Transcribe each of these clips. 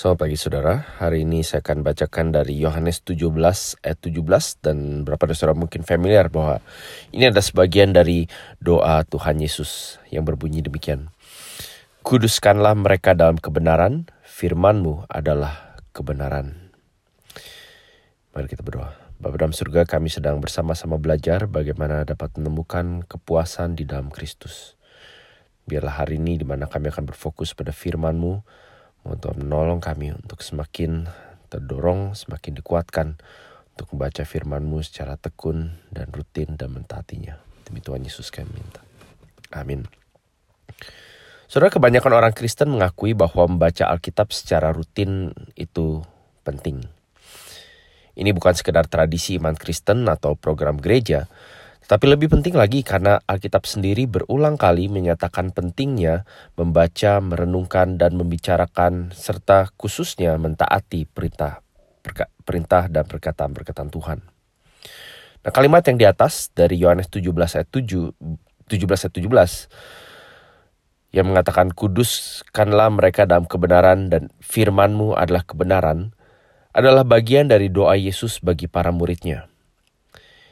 Selamat pagi saudara, hari ini saya akan bacakan dari Yohanes 17 ayat 17 dan berapa dari saudara mungkin familiar bahwa ini adalah sebagian dari doa Tuhan Yesus yang berbunyi demikian. Kuduskanlah mereka dalam kebenaran, firmanmu adalah kebenaran. Mari kita berdoa. Bapak dalam surga kami sedang bersama-sama belajar bagaimana dapat menemukan kepuasan di dalam Kristus. Biarlah hari ini di mana kami akan berfokus pada firman-Mu, Mohon Tuhan menolong kami untuk semakin terdorong, semakin dikuatkan untuk membaca firman-Mu secara tekun dan rutin dan mentaatinya. Demi Tuhan Yesus kami minta. Amin. Saudara, kebanyakan orang Kristen mengakui bahwa membaca Alkitab secara rutin itu penting. Ini bukan sekedar tradisi iman Kristen atau program gereja, tapi lebih penting lagi karena Alkitab sendiri berulang kali menyatakan pentingnya membaca, merenungkan, dan membicarakan serta khususnya mentaati perintah perintah dan perkataan-perkataan Tuhan. Nah kalimat yang di atas dari Yohanes 17 ayat 7, 17 ayat 17 yang mengatakan kuduskanlah mereka dalam kebenaran dan firmanmu adalah kebenaran adalah bagian dari doa Yesus bagi para muridnya.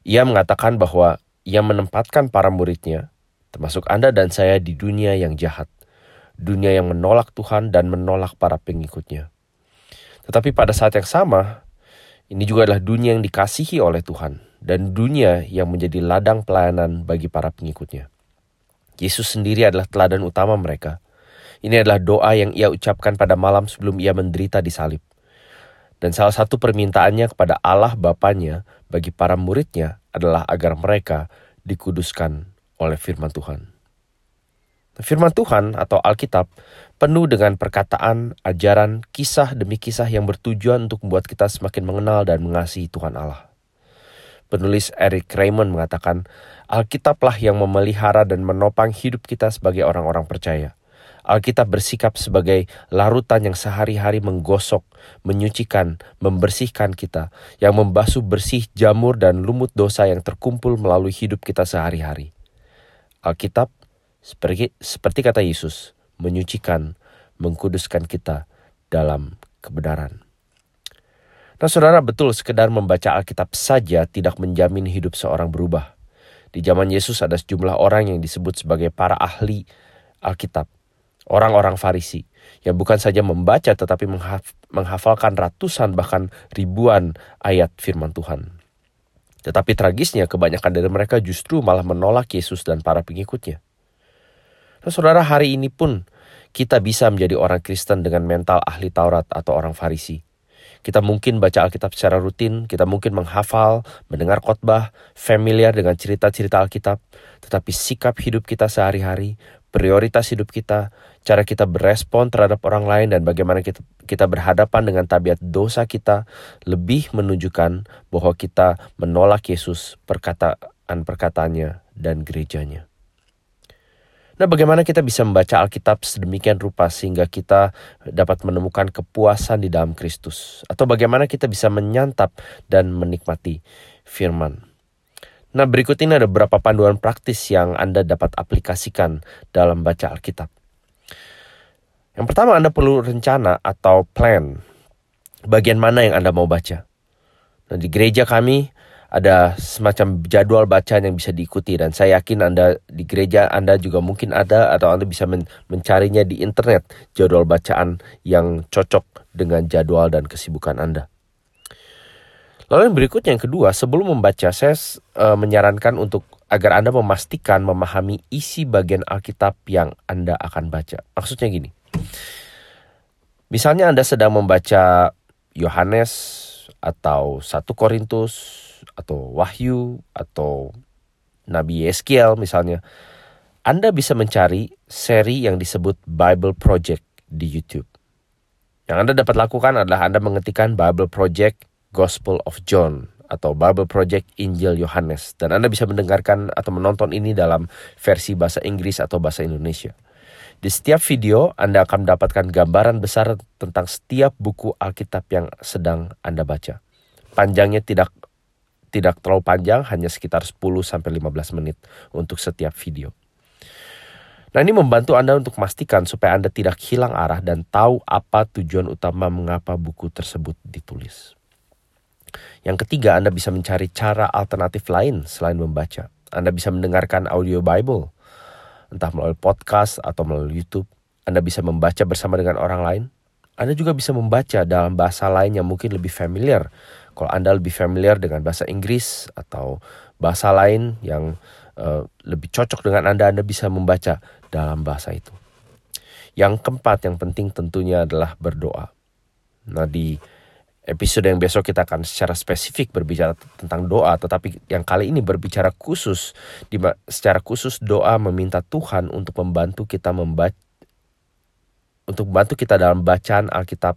Ia mengatakan bahwa ia menempatkan para muridnya, termasuk Anda dan saya di dunia yang jahat, dunia yang menolak Tuhan dan menolak para pengikutnya. Tetapi pada saat yang sama, ini juga adalah dunia yang dikasihi oleh Tuhan dan dunia yang menjadi ladang pelayanan bagi para pengikutnya. Yesus sendiri adalah teladan utama mereka. Ini adalah doa yang ia ucapkan pada malam sebelum ia menderita di salib. Dan salah satu permintaannya kepada Allah Bapaknya bagi para muridnya adalah agar mereka dikuduskan oleh firman Tuhan. Firman Tuhan atau Alkitab penuh dengan perkataan, ajaran, kisah demi kisah yang bertujuan untuk membuat kita semakin mengenal dan mengasihi Tuhan Allah. Penulis Eric Raymond mengatakan, Alkitablah yang memelihara dan menopang hidup kita sebagai orang-orang percaya. Alkitab bersikap sebagai larutan yang sehari-hari menggosok, menyucikan, membersihkan kita, yang membasuh bersih jamur dan lumut dosa yang terkumpul melalui hidup kita sehari-hari. Alkitab, seperti, seperti kata Yesus, menyucikan, mengkuduskan kita dalam kebenaran. Nah saudara betul sekedar membaca Alkitab saja tidak menjamin hidup seorang berubah. Di zaman Yesus ada sejumlah orang yang disebut sebagai para ahli Alkitab orang-orang Farisi yang bukan saja membaca tetapi menghaf menghafalkan ratusan bahkan ribuan ayat firman Tuhan. Tetapi tragisnya kebanyakan dari mereka justru malah menolak Yesus dan para pengikutnya. Nah, saudara hari ini pun kita bisa menjadi orang Kristen dengan mental ahli Taurat atau orang Farisi. Kita mungkin baca Alkitab secara rutin, kita mungkin menghafal, mendengar khotbah, familiar dengan cerita-cerita Alkitab, tetapi sikap hidup kita sehari-hari prioritas hidup kita, cara kita berespon terhadap orang lain dan bagaimana kita kita berhadapan dengan tabiat dosa kita lebih menunjukkan bahwa kita menolak Yesus perkataan-perkataannya dan gerejanya. Nah, bagaimana kita bisa membaca Alkitab sedemikian rupa sehingga kita dapat menemukan kepuasan di dalam Kristus? Atau bagaimana kita bisa menyantap dan menikmati firman? Nah, berikut ini ada beberapa panduan praktis yang Anda dapat aplikasikan dalam baca Alkitab. Yang pertama, Anda perlu rencana atau plan. Bagian mana yang Anda mau baca? Nah, di gereja kami ada semacam jadwal bacaan yang bisa diikuti dan saya yakin Anda di gereja Anda juga mungkin ada atau Anda bisa men mencarinya di internet jadwal bacaan yang cocok dengan jadwal dan kesibukan Anda. Lalu yang berikutnya yang kedua, sebelum membaca saya uh, menyarankan untuk agar Anda memastikan memahami isi bagian Alkitab yang Anda akan baca. Maksudnya gini. Misalnya Anda sedang membaca Yohanes atau 1 Korintus atau Wahyu atau Nabi Yeskiel misalnya. Anda bisa mencari seri yang disebut Bible Project di YouTube. Yang Anda dapat lakukan adalah Anda mengetikkan Bible Project Gospel of John atau Bible Project Injil Yohanes dan Anda bisa mendengarkan atau menonton ini dalam versi bahasa Inggris atau bahasa Indonesia. Di setiap video Anda akan mendapatkan gambaran besar tentang setiap buku Alkitab yang sedang Anda baca. Panjangnya tidak tidak terlalu panjang, hanya sekitar 10 sampai 15 menit untuk setiap video. Nah ini membantu Anda untuk memastikan supaya Anda tidak hilang arah dan tahu apa tujuan utama mengapa buku tersebut ditulis. Yang ketiga, Anda bisa mencari cara alternatif lain selain membaca. Anda bisa mendengarkan audio Bible, entah melalui podcast atau melalui YouTube. Anda bisa membaca bersama dengan orang lain. Anda juga bisa membaca dalam bahasa lain yang mungkin lebih familiar. Kalau Anda lebih familiar dengan bahasa Inggris atau bahasa lain yang uh, lebih cocok dengan Anda, Anda bisa membaca dalam bahasa itu. Yang keempat yang penting tentunya adalah berdoa. Nah di episode yang besok kita akan secara spesifik berbicara tentang doa, tetapi yang kali ini berbicara khusus, secara khusus doa meminta Tuhan untuk membantu kita membaca untuk membantu kita dalam bacaan Alkitab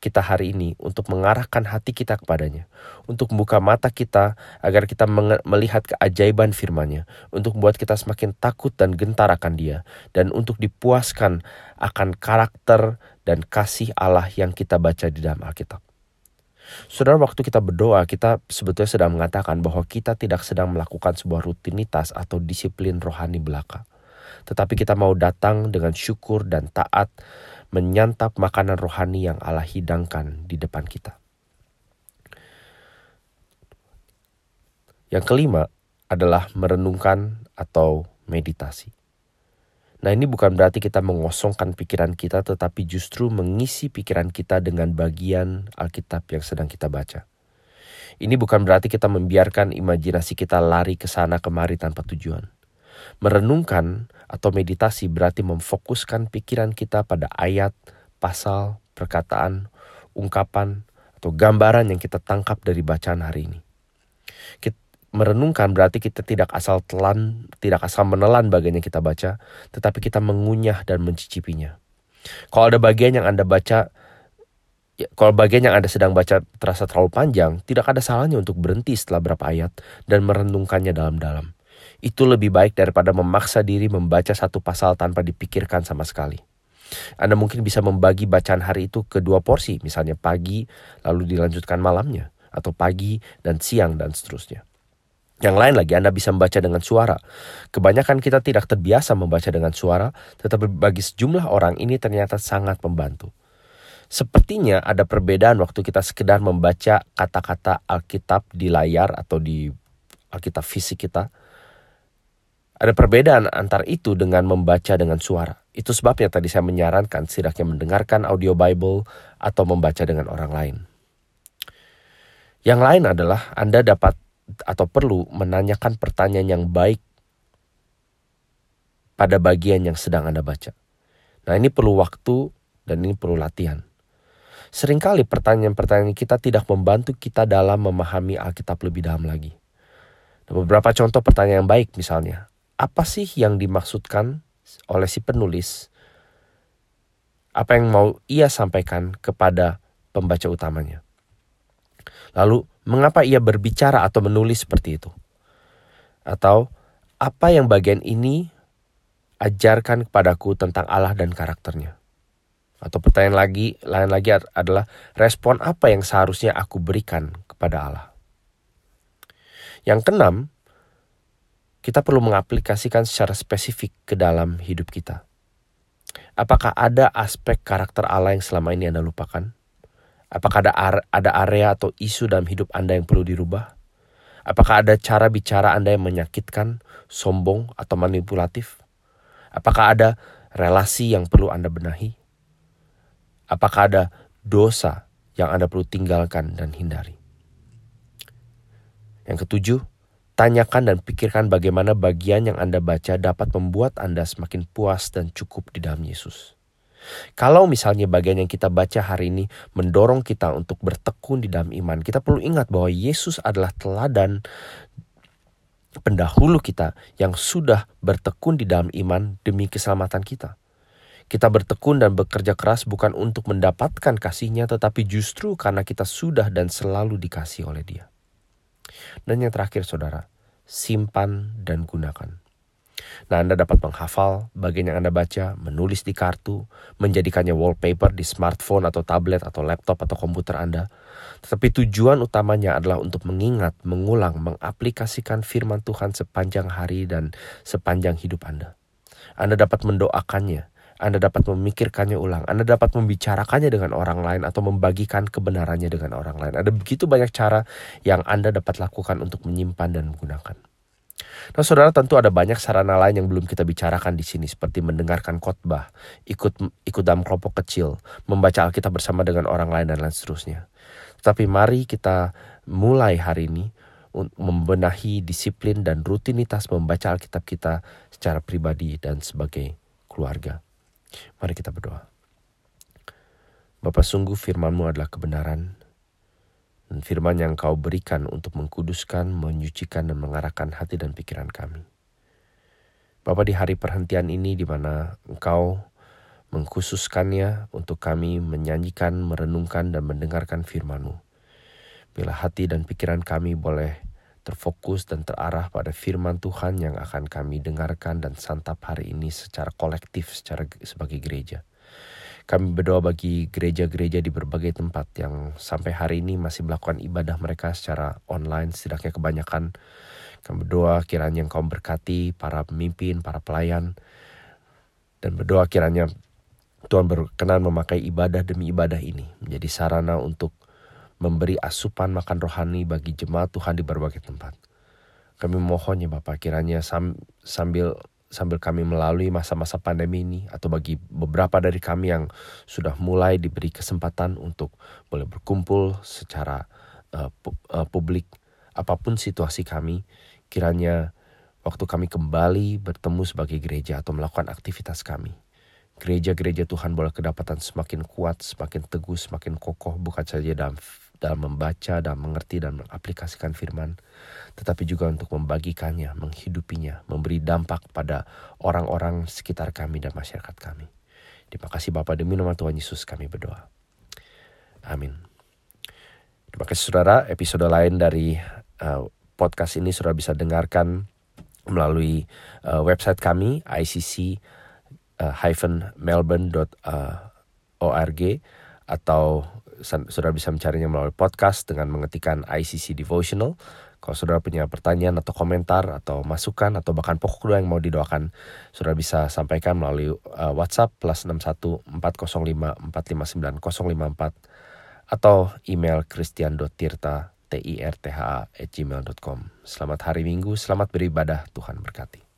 kita hari ini, untuk mengarahkan hati kita kepadanya, untuk membuka mata kita agar kita melihat keajaiban firman-Nya, untuk membuat kita semakin takut dan gentar akan Dia, dan untuk dipuaskan akan karakter dan kasih Allah yang kita baca di dalam Alkitab. Saudara, waktu kita berdoa, kita sebetulnya sedang mengatakan bahwa kita tidak sedang melakukan sebuah rutinitas atau disiplin rohani belaka. Tetapi kita mau datang dengan syukur dan taat menyantap makanan rohani yang Allah hidangkan di depan kita. Yang kelima adalah merenungkan atau meditasi. Nah, ini bukan berarti kita mengosongkan pikiran kita, tetapi justru mengisi pikiran kita dengan bagian Alkitab yang sedang kita baca. Ini bukan berarti kita membiarkan imajinasi kita lari ke sana kemari tanpa tujuan. Merenungkan atau meditasi berarti memfokuskan pikiran kita pada ayat, pasal, perkataan, ungkapan, atau gambaran yang kita tangkap dari bacaan hari ini. Merenungkan berarti kita tidak asal telan, tidak asal menelan bagian yang kita baca, tetapi kita mengunyah dan mencicipinya. Kalau ada bagian yang Anda baca, ya, kalau bagian yang Anda sedang baca terasa terlalu panjang, tidak ada salahnya untuk berhenti setelah berapa ayat dan merenungkannya dalam-dalam itu lebih baik daripada memaksa diri membaca satu pasal tanpa dipikirkan sama sekali. Anda mungkin bisa membagi bacaan hari itu ke dua porsi, misalnya pagi lalu dilanjutkan malamnya, atau pagi dan siang dan seterusnya. Yang lain lagi Anda bisa membaca dengan suara. Kebanyakan kita tidak terbiasa membaca dengan suara, tetapi bagi sejumlah orang ini ternyata sangat membantu. Sepertinya ada perbedaan waktu kita sekedar membaca kata-kata Alkitab di layar atau di Alkitab fisik kita ada perbedaan antara itu dengan membaca dengan suara. Itu sebabnya tadi saya menyarankan setidaknya mendengarkan audio Bible atau membaca dengan orang lain. Yang lain adalah Anda dapat atau perlu menanyakan pertanyaan yang baik pada bagian yang sedang Anda baca. Nah ini perlu waktu dan ini perlu latihan. Seringkali pertanyaan-pertanyaan kita tidak membantu kita dalam memahami Alkitab lebih dalam lagi. beberapa contoh pertanyaan yang baik misalnya, apa sih yang dimaksudkan oleh si penulis? Apa yang mau ia sampaikan kepada pembaca utamanya? Lalu, mengapa ia berbicara atau menulis seperti itu? Atau apa yang bagian ini ajarkan kepadaku tentang Allah dan karakternya? Atau pertanyaan lagi, lain lagi adalah respon apa yang seharusnya aku berikan kepada Allah? Yang keenam, kita perlu mengaplikasikan secara spesifik ke dalam hidup kita. Apakah ada aspek karakter Allah yang selama ini Anda lupakan? Apakah ada ada area atau isu dalam hidup Anda yang perlu dirubah? Apakah ada cara bicara Anda yang menyakitkan, sombong, atau manipulatif? Apakah ada relasi yang perlu Anda benahi? Apakah ada dosa yang Anda perlu tinggalkan dan hindari? Yang ketujuh, Tanyakan dan pikirkan bagaimana bagian yang Anda baca dapat membuat Anda semakin puas dan cukup di dalam Yesus. Kalau misalnya bagian yang kita baca hari ini mendorong kita untuk bertekun di dalam iman, kita perlu ingat bahwa Yesus adalah teladan pendahulu kita yang sudah bertekun di dalam iman demi keselamatan kita. Kita bertekun dan bekerja keras bukan untuk mendapatkan kasihnya, tetapi justru karena kita sudah dan selalu dikasih oleh dia. Dan yang terakhir saudara, simpan dan gunakan. Nah, Anda dapat menghafal bagian yang Anda baca, menulis di kartu, menjadikannya wallpaper di smartphone atau tablet atau laptop atau komputer Anda. Tetapi tujuan utamanya adalah untuk mengingat, mengulang, mengaplikasikan firman Tuhan sepanjang hari dan sepanjang hidup Anda. Anda dapat mendoakannya, Anda dapat memikirkannya ulang, Anda dapat membicarakannya dengan orang lain atau membagikan kebenarannya dengan orang lain. Ada begitu banyak cara yang Anda dapat lakukan untuk menyimpan dan menggunakan. Nah, saudara tentu ada banyak sarana lain yang belum kita bicarakan di sini seperti mendengarkan khotbah, ikut ikut dalam kelompok kecil, membaca Alkitab bersama dengan orang lain dan lain seterusnya. Tetapi mari kita mulai hari ini membenahi disiplin dan rutinitas membaca Alkitab kita secara pribadi dan sebagai keluarga. Mari kita berdoa. Bapak sungguh firmanmu adalah kebenaran dan firman yang kau berikan untuk mengkuduskan, menyucikan, dan mengarahkan hati dan pikiran kami. Bapak di hari perhentian ini di mana engkau mengkhususkannya untuk kami menyanyikan, merenungkan, dan mendengarkan firman-Mu. Bila hati dan pikiran kami boleh terfokus dan terarah pada firman Tuhan yang akan kami dengarkan dan santap hari ini secara kolektif secara sebagai gereja. Kami berdoa bagi gereja-gereja di berbagai tempat yang sampai hari ini masih melakukan ibadah mereka secara online, setidaknya kebanyakan. Kami berdoa kiranya Engkau berkati para pemimpin, para pelayan, dan berdoa kiranya Tuhan berkenan memakai ibadah demi ibadah ini menjadi sarana untuk memberi asupan makan rohani bagi jemaat Tuhan di berbagai tempat. Kami mohon ya Bapak kiranya sambil sambil kami melalui masa-masa pandemi ini atau bagi beberapa dari kami yang sudah mulai diberi kesempatan untuk boleh berkumpul secara uh, pu publik apa pun situasi kami kiranya waktu kami kembali bertemu sebagai gereja atau melakukan aktivitas kami. Gereja-gereja Tuhan boleh kedapatan semakin kuat semakin teguh semakin kokoh bukan saja dalam dalam membaca dan mengerti dan mengaplikasikan firman, tetapi juga untuk membagikannya, menghidupinya, memberi dampak pada orang-orang sekitar kami dan masyarakat kami. Terima kasih Bapak demi nama Tuhan Yesus kami berdoa. Amin. Terima kasih saudara, episode lain dari uh, podcast ini saudara bisa dengarkan melalui uh, website kami icc-melbourne.org uh, atau saudara bisa mencarinya melalui podcast dengan mengetikkan ICC Devotional. Kalau saudara punya pertanyaan atau komentar atau masukan atau bahkan pokok doa yang mau didoakan, saudara bisa sampaikan melalui uh, WhatsApp plus 61 405 459 054 atau email christian.tirta t i r t h a gmail.com. Selamat hari Minggu, selamat beribadah, Tuhan berkati.